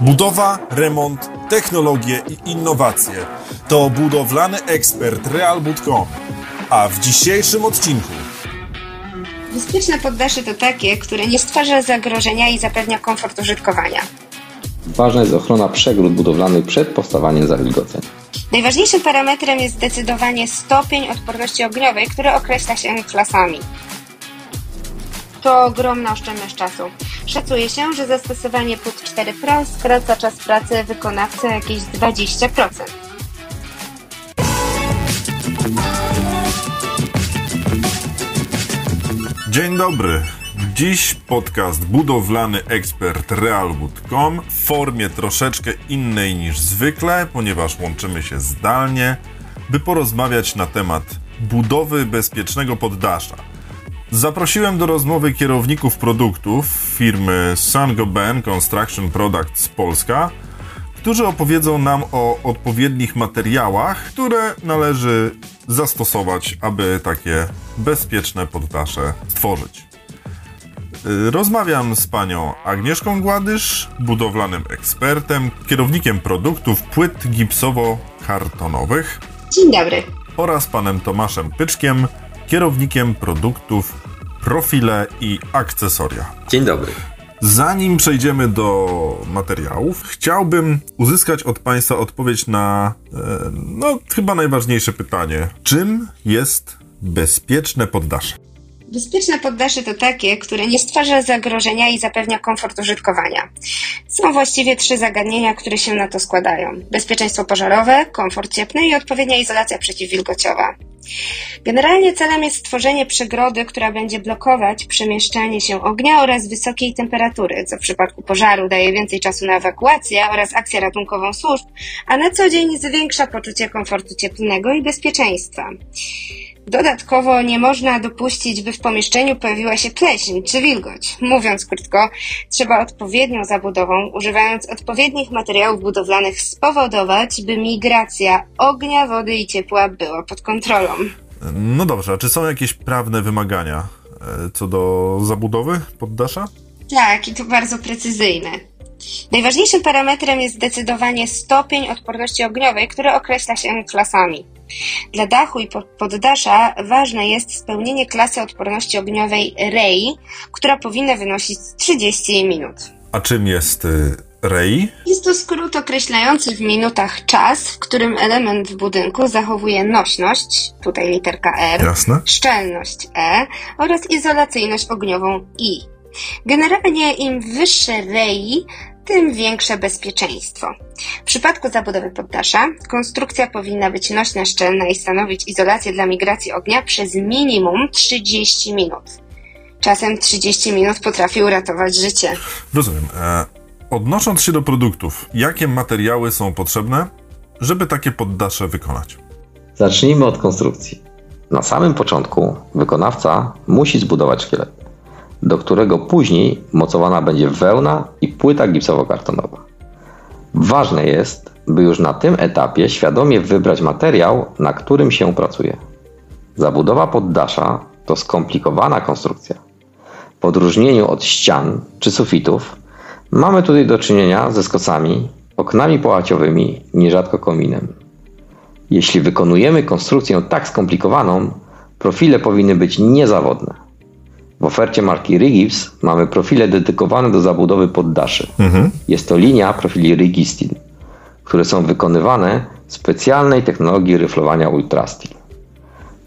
Budowa, remont, technologie i innowacje to budowlany ekspert Realbud.com. A w dzisiejszym odcinku Bezpieczne poddasze to takie, które nie stwarza zagrożenia i zapewnia komfort użytkowania. Ważna jest ochrona przegród budowlanych przed powstawaniem zawilgoceń. Najważniejszym parametrem jest zdecydowanie stopień odporności ogniowej, który określa się klasami. To ogromna oszczędność czasu. Szacuje się, że zastosowanie PUT 4 Pro skraca czas pracy wykonawcy jakieś 20%. Dzień dobry. Dziś podcast budowlany ekspert Realwood.com w formie troszeczkę innej niż zwykle, ponieważ łączymy się zdalnie, by porozmawiać na temat budowy bezpiecznego poddasza. Zaprosiłem do rozmowy kierowników produktów firmy Sangoben Construction Products Polska, którzy opowiedzą nam o odpowiednich materiałach, które należy zastosować, aby takie bezpieczne poddasze stworzyć. Y, Rozmawiam z panią Agnieszką Gładysz, budowlanym ekspertem, kierownikiem produktów płyt gipsowo-kartonowych Dzień dobry. oraz panem Tomaszem Pyczkiem, kierownikiem produktów profile i akcesoria. Dzień dobry. Zanim przejdziemy do materiałów, chciałbym uzyskać od Państwa odpowiedź na, e, no, chyba najważniejsze pytanie. Czym jest bezpieczne poddasze? Bezpieczne poddasze to takie, które nie stwarza zagrożenia i zapewnia komfort użytkowania. Są właściwie trzy zagadnienia, które się na to składają: bezpieczeństwo pożarowe, komfort cieplny i odpowiednia izolacja przeciwwilgociowa. Generalnie celem jest stworzenie przegrody, która będzie blokować przemieszczanie się ognia oraz wysokiej temperatury, co w przypadku pożaru daje więcej czasu na ewakuację oraz akcję ratunkową służb, a na co dzień zwiększa poczucie komfortu cieplnego i bezpieczeństwa. Dodatkowo nie można dopuścić, by w pomieszczeniu pojawiła się pleśń czy wilgoć. Mówiąc krótko, trzeba odpowiednią zabudową, używając odpowiednich materiałów budowlanych, spowodować, by migracja ognia, wody i ciepła była pod kontrolą. No dobrze, a czy są jakieś prawne wymagania e, co do zabudowy poddasza? Tak, i to bardzo precyzyjne. Najważniejszym parametrem jest zdecydowanie stopień odporności ogniowej, który określa się klasami. Dla dachu i po- poddasza ważne jest spełnienie klasy odporności ogniowej REI, która powinna wynosić 30 minut. A czym jest y, REI? Jest to skrót określający w minutach czas, w którym element w budynku zachowuje nośność, tutaj literka R, Jasne. szczelność E oraz izolacyjność ogniową I. Generalnie im wyższe REI, tym większe bezpieczeństwo. W przypadku zabudowy poddasza, konstrukcja powinna być nośna, szczelna i stanowić izolację dla migracji ognia przez minimum 30 minut. Czasem 30 minut potrafi uratować życie. Rozumiem. E, odnosząc się do produktów, jakie materiały są potrzebne, żeby takie poddasze wykonać? Zacznijmy od konstrukcji. Na samym początku wykonawca musi zbudować szkielet, do którego później mocowana będzie wełna i płyta gipsowo-kartonowa. Ważne jest, by już na tym etapie świadomie wybrać materiał, na którym się pracuje. Zabudowa poddasza to skomplikowana konstrukcja. W odróżnieniu od ścian czy sufitów, mamy tutaj do czynienia ze skocami, oknami pałaciowymi, nierzadko kominem. Jeśli wykonujemy konstrukcję tak skomplikowaną, profile powinny być niezawodne. W ofercie marki Rigips mamy profile dedykowane do zabudowy poddaszy. Jest to linia profili Rigistil, które są wykonywane w specjalnej technologii ryflowania Ultrastil.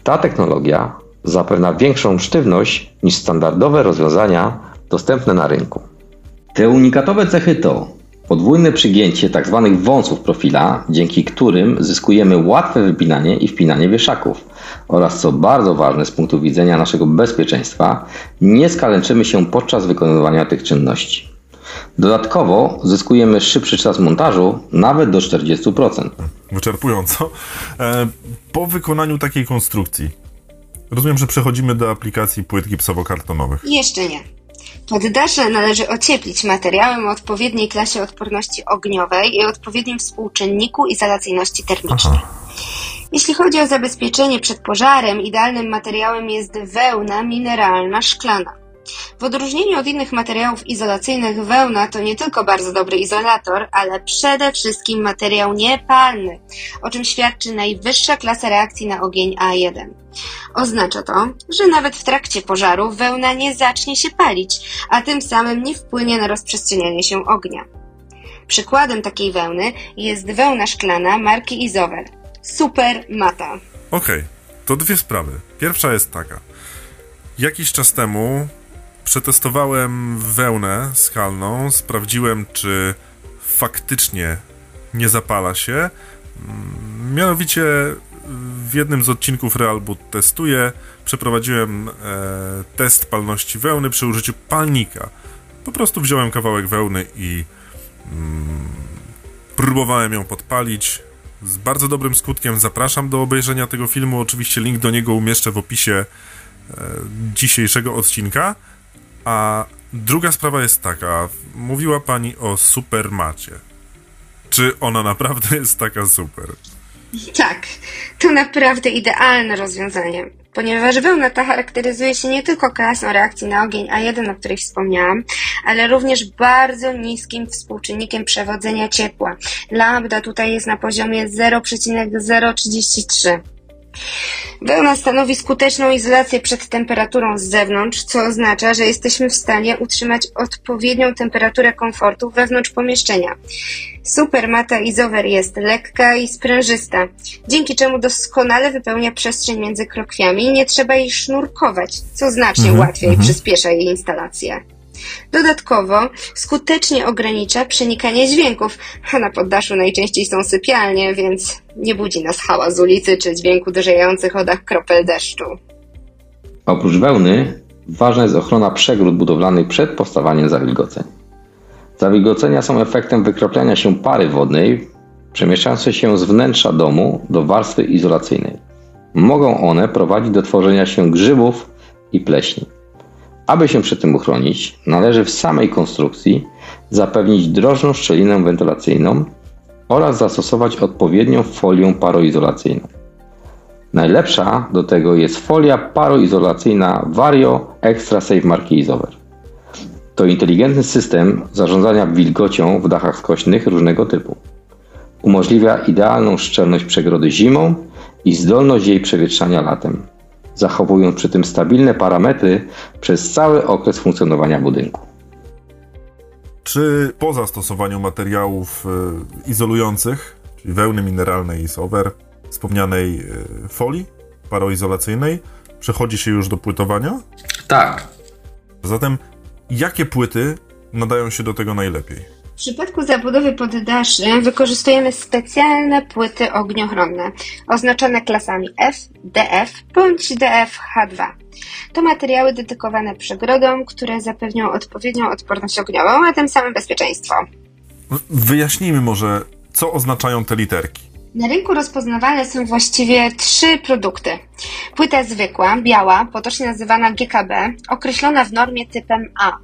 Ta technologia zapewnia większą sztywność niż standardowe rozwiązania dostępne na rynku. Te unikatowe cechy to podwójne przygięcie tzw. wąsów profila, dzięki którym zyskujemy łatwe wypinanie i wpinanie wieszaków oraz co bardzo ważne z punktu widzenia naszego bezpieczeństwa, nie skalęczymy się podczas wykonywania tych czynności. Dodatkowo zyskujemy szybszy czas montażu nawet do 40%. Wyczerpująco. E, po wykonaniu takiej konstrukcji, rozumiem, że przechodzimy do aplikacji płyt gipsowo-kartonowych. Jeszcze nie. Poddasze należy ocieplić materiałem o odpowiedniej klasie odporności ogniowej i odpowiednim współczynniku izolacyjności termicznej. Aha. Jeśli chodzi o zabezpieczenie przed pożarem, idealnym materiałem jest wełna mineralna szklana. W odróżnieniu od innych materiałów izolacyjnych wełna to nie tylko bardzo dobry izolator, ale przede wszystkim materiał niepalny, o czym świadczy najwyższa klasa reakcji na ogień A1. Oznacza to, że nawet w trakcie pożaru wełna nie zacznie się palić, a tym samym nie wpłynie na rozprzestrzenianie się ognia. Przykładem takiej wełny jest wełna szklana marki Izover. Super mata. Okej, okay, to dwie sprawy. Pierwsza jest taka. Jakiś czas temu przetestowałem wełnę skalną, sprawdziłem, czy faktycznie nie zapala się. Mm, mianowicie w jednym z odcinków Realboot testuję, przeprowadziłem e, test palności wełny przy użyciu palnika. Po prostu wziąłem kawałek wełny i mm, próbowałem ją podpalić. Z bardzo dobrym skutkiem zapraszam do obejrzenia tego filmu. Oczywiście link do niego umieszczę w opisie e, dzisiejszego odcinka. A druga sprawa jest taka. Mówiła pani o supermacie. Czy ona naprawdę jest taka super? Tak, to naprawdę idealne rozwiązanie, ponieważ wełna ta charakteryzuje się nie tylko klasą reakcji na ogień A1, o której wspomniałam, ale również bardzo niskim współczynnikiem przewodzenia ciepła. Lambda tutaj jest na poziomie 0,033. Wełna stanowi skuteczną izolację przed temperaturą z zewnątrz, co oznacza, że jesteśmy w stanie utrzymać odpowiednią temperaturę komfortu wewnątrz pomieszczenia. Supermata Izover jest lekka i sprężysta, dzięki czemu doskonale wypełnia przestrzeń między krokwiami i nie trzeba jej sznurkować, co znacznie mhm, łatwiej mhm. przyspiesza jej instalację. Dodatkowo skutecznie ogranicza przenikanie dźwięków, a na poddaszu najczęściej są sypialnie, więc nie budzi nas hałas z ulicy czy dźwięku uderzających odach kropel deszczu. Oprócz wełny ważna jest ochrona przegród budowlanych przed powstawaniem zawilgoceń. Zawilgocenia są efektem wykroplenia się pary wodnej przemieszczającej się z wnętrza domu do warstwy izolacyjnej. Mogą one prowadzić do tworzenia się grzybów i pleśni. Aby się przed tym uchronić, należy w samej konstrukcji zapewnić drożną szczelinę wentylacyjną oraz zastosować odpowiednią folię paroizolacyjną. Najlepsza do tego jest folia paroizolacyjna Vario Extra Safe marki Isover. To inteligentny system zarządzania wilgocią w dachach skośnych różnego typu. Umożliwia idealną szczelność przegrody zimą i zdolność jej przewietrzania latem zachowując przy tym stabilne parametry przez cały okres funkcjonowania budynku. Czy po zastosowaniu materiałów e, izolujących, czyli wełny mineralnej i sower, wspomnianej e, folii paroizolacyjnej, przechodzi się już do płytowania? Tak. Zatem jakie płyty nadają się do tego najlepiej? W przypadku zabudowy poddaszy wykorzystujemy specjalne płyty ogniochronne, oznaczone klasami F, DF bądź DF-H2. To materiały dedykowane przegrodom, które zapewnią odpowiednią odporność ogniową, a tym samym bezpieczeństwo. Wyjaśnijmy może, co oznaczają te literki. Na rynku rozpoznawane są właściwie trzy produkty. Płyta zwykła, biała, potocznie nazywana GKB, określona w normie typem A.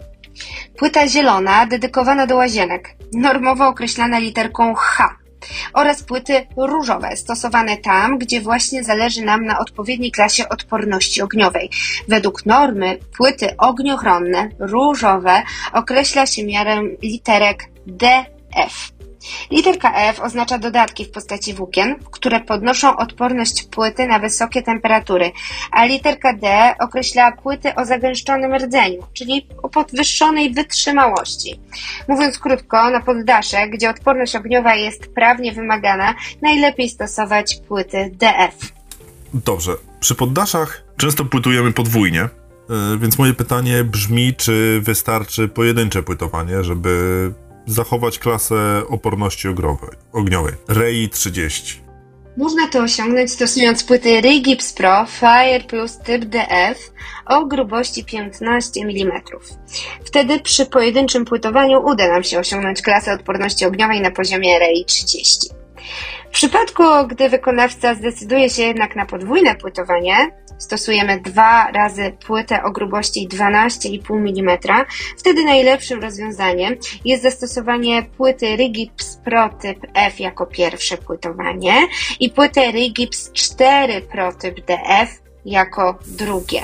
Płyta zielona dedykowana do łazienek, normowo określana literką H oraz płyty różowe, stosowane tam, gdzie właśnie zależy nam na odpowiedniej klasie odporności ogniowej. Według normy płyty ogniochronne różowe określa się miarę literek DF. Literka F oznacza dodatki w postaci włókien, które podnoszą odporność płyty na wysokie temperatury, a literka D określa płyty o zagęszczonym rdzeniu, czyli o podwyższonej wytrzymałości. Mówiąc krótko, na poddasze, gdzie odporność ogniowa jest prawnie wymagana, najlepiej stosować płyty DF. Dobrze. Przy poddaszach często płytujemy podwójnie, e, więc moje pytanie brzmi, czy wystarczy pojedyncze płytowanie, żeby zachować klasę oporności ogniowej. REI 30. Można to osiągnąć stosując płyty Rigips Pro Fire Plus typ DF o grubości 15 mm. Wtedy przy pojedynczym płytowaniu uda nam się osiągnąć klasę odporności ogniowej na poziomie REI 30. W przypadku, gdy wykonawca zdecyduje się jednak na podwójne płytowanie, stosujemy dwa razy płytę o grubości 12,5 mm, wtedy najlepszym rozwiązaniem jest zastosowanie płyty Rigips Pro typ F jako pierwsze płytowanie i płytę Rigips 4 Pro typ DF jako drugie.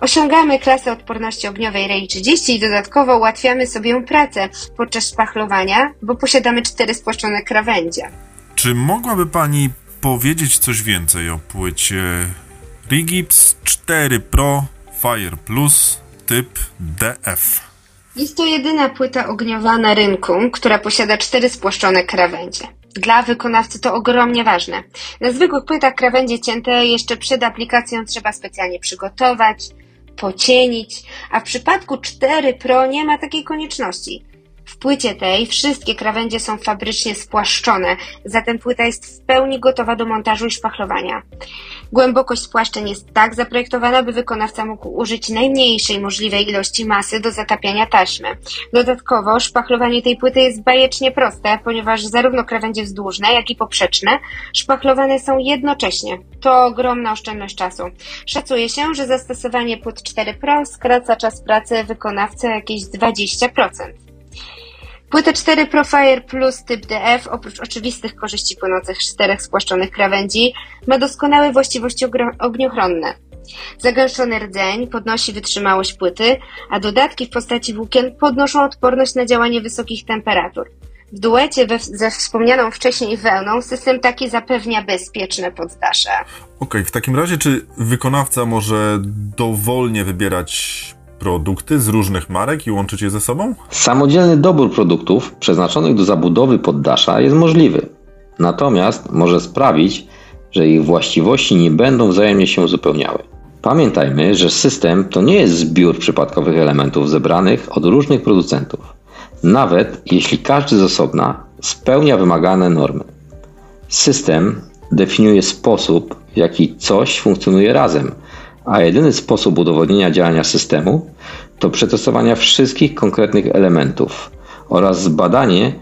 Osiągamy klasę odporności ogniowej REI 30 i dodatkowo ułatwiamy sobie pracę podczas szpachlowania, bo posiadamy cztery spłaszczone krawędzie. Czy mogłaby Pani powiedzieć coś więcej o płycie Rigips 4 Pro Fire Plus typ DF? Jest to jedyna płyta ogniowa na rynku, która posiada cztery spłaszczone krawędzie. Dla wykonawcy to ogromnie ważne. Na zwykłych płytach krawędzie cięte jeszcze przed aplikacją trzeba specjalnie przygotować, pocienić, a w przypadku 4 Pro nie ma takiej konieczności. W płycie tej wszystkie krawędzie są fabrycznie spłaszczone, zatem płyta jest w pełni gotowa do montażu i szpachlowania. Głębokość spłaszczeń jest tak zaprojektowana, by wykonawca mógł użyć najmniejszej możliwej ilości masy do zatapiania taśmy. Dodatkowo szpachlowanie tej płyty jest bajecznie proste, ponieważ zarówno krawędzie wzdłużne, jak i poprzeczne szpachlowane są jednocześnie. To ogromna oszczędność czasu. Szacuje się, że zastosowanie płyt 4 Pro skraca czas pracy wykonawcy jakieś 20%. Płyta 4 Profire Plus typ DF, oprócz oczywistych korzyści płynących z czterech spłaszczonych krawędzi, ma doskonałe właściwości ogniochronne. Zagęszczony rdzeń podnosi wytrzymałość płyty, a dodatki w postaci włókien podnoszą odporność na działanie wysokich temperatur. W duecie we, ze wspomnianą wcześniej wełną system taki zapewnia bezpieczne poddasze. Okej, w takim razie czy wykonawca może dowolnie wybierać produkty z różnych marek i łączyć je ze sobą? Samodzielny dobór produktów przeznaczonych do zabudowy poddasza jest możliwy. Natomiast może sprawić, że ich właściwości nie będą wzajemnie się uzupełniały. Pamiętajmy, że system to nie jest zbiór przypadkowych elementów zebranych od różnych producentów, nawet jeśli każdy z osobna spełnia wymagane normy. System definiuje sposób, w jaki coś funkcjonuje razem, a jedyny sposób udowodnienia działania systemu to przetestowanie wszystkich konkretnych elementów oraz zbadanie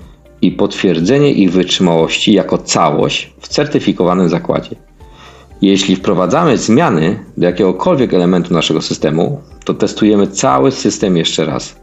i potwierdzenie ich wytrzymałości jako całość w certyfikowanym zakładzie. Jeśli wprowadzamy zmiany do jakiegokolwiek elementu naszego systemu, to testujemy cały system jeszcze raz,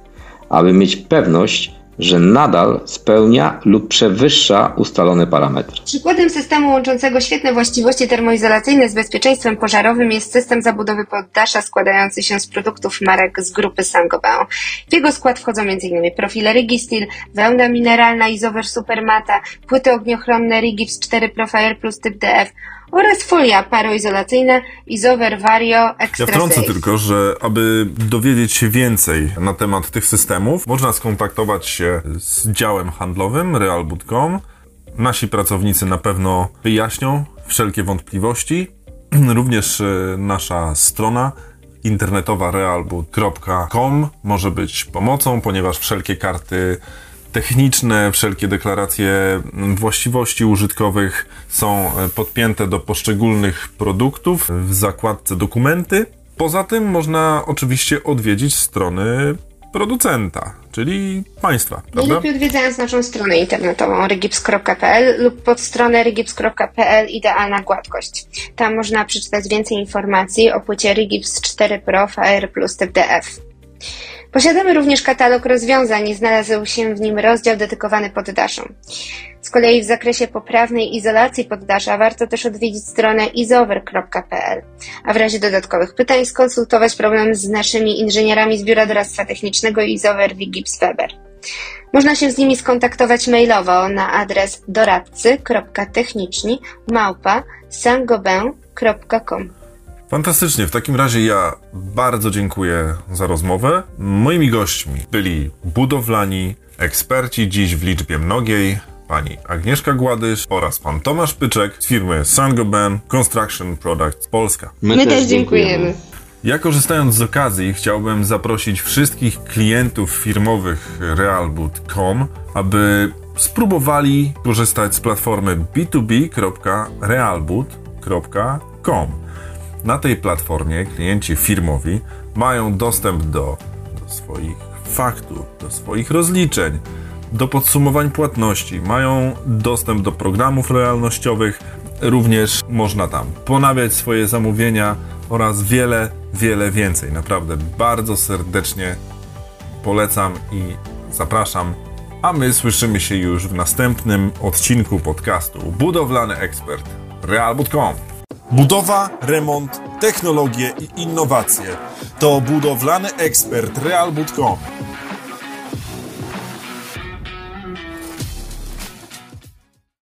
aby mieć pewność, że nadal spełnia lub przewyższa ustalone parametry. Przykładem systemu łączącego świetne właściwości termoizolacyjne z bezpieczeństwem pożarowym jest system zabudowy poddasza składający się z produktów marek z grupy Saint-Gobain. W jego skład wchodzą m.in. profile Rigistil, wełna mineralna Isover Supermata, płyty ogniochronne Rigips 4 Profire Plus typ DF oraz folia paroizolacyjna Isover Vario Extra Ja wtrącę tylko, że aby dowiedzieć się więcej na temat tych systemów, można skontaktować się z działem handlowym realboot.com. Nasi pracownicy na pewno wyjaśnią wszelkie wątpliwości. Również e, nasza strona internetowa realboot.com może być pomocą, ponieważ wszelkie karty techniczne, wszelkie deklaracje właściwości użytkowych są e, podpięte do poszczególnych produktów w zakładce dokumenty. Poza tym można oczywiście odwiedzić strony producenta, czyli państwa, prawda? Najlepiej odwiedzając naszą stronę internetową rygips.pl lub podstronę rygips.pl Idealna Gładkość. Tam można przeczytać więcej informacji o płycie Rigips 4 Pro Fire Plus typ DF. Posiadamy również katalog rozwiązań i znalazł się w nim rozdział dedykowany poddaszom. Z kolei w zakresie poprawnej izolacji poddasza warto też odwiedzić stronę isover.pl, a w razie dodatkowych pytań skonsultować problem z naszymi inżynierami z Biura Doradztwa Technicznego Isover Gibbs Weber. Można się z nimi skontaktować mailowo na adres doradcy.techniczni małpa sangobin.com. Fantastycznie, w takim razie ja bardzo dziękuję za rozmowę. Moimi gośćmi byli budowlani, eksperci dziś w liczbie mnogiej, pani Agnieszka Gładysz oraz pan Tomasz Pyczek z firmy Sangoban Construction Products Polska. My, też dziękujemy. Ja korzystając z okazji chciałbym zaprosić wszystkich klientów firmowych realboot.com, aby spróbowali korzystać z platformy b2b.realboot.com. Na tej platformie klienci firmowi mają dostęp do, do swoich faktur, do swoich rozliczeń, do podsumowań płatności, mają dostęp do programów lojalnościowych, również można tam ponawiać swoje zamówienia oraz wiele, wiele więcej. Naprawdę bardzo serdecznie polecam i zapraszam. A my słyszymy się już w następnym odcinku podcastu Budowlany Ekspert Realbud.com. Budowa, remont, technologie i innowacje. To budowlany ekspert Realbud.com.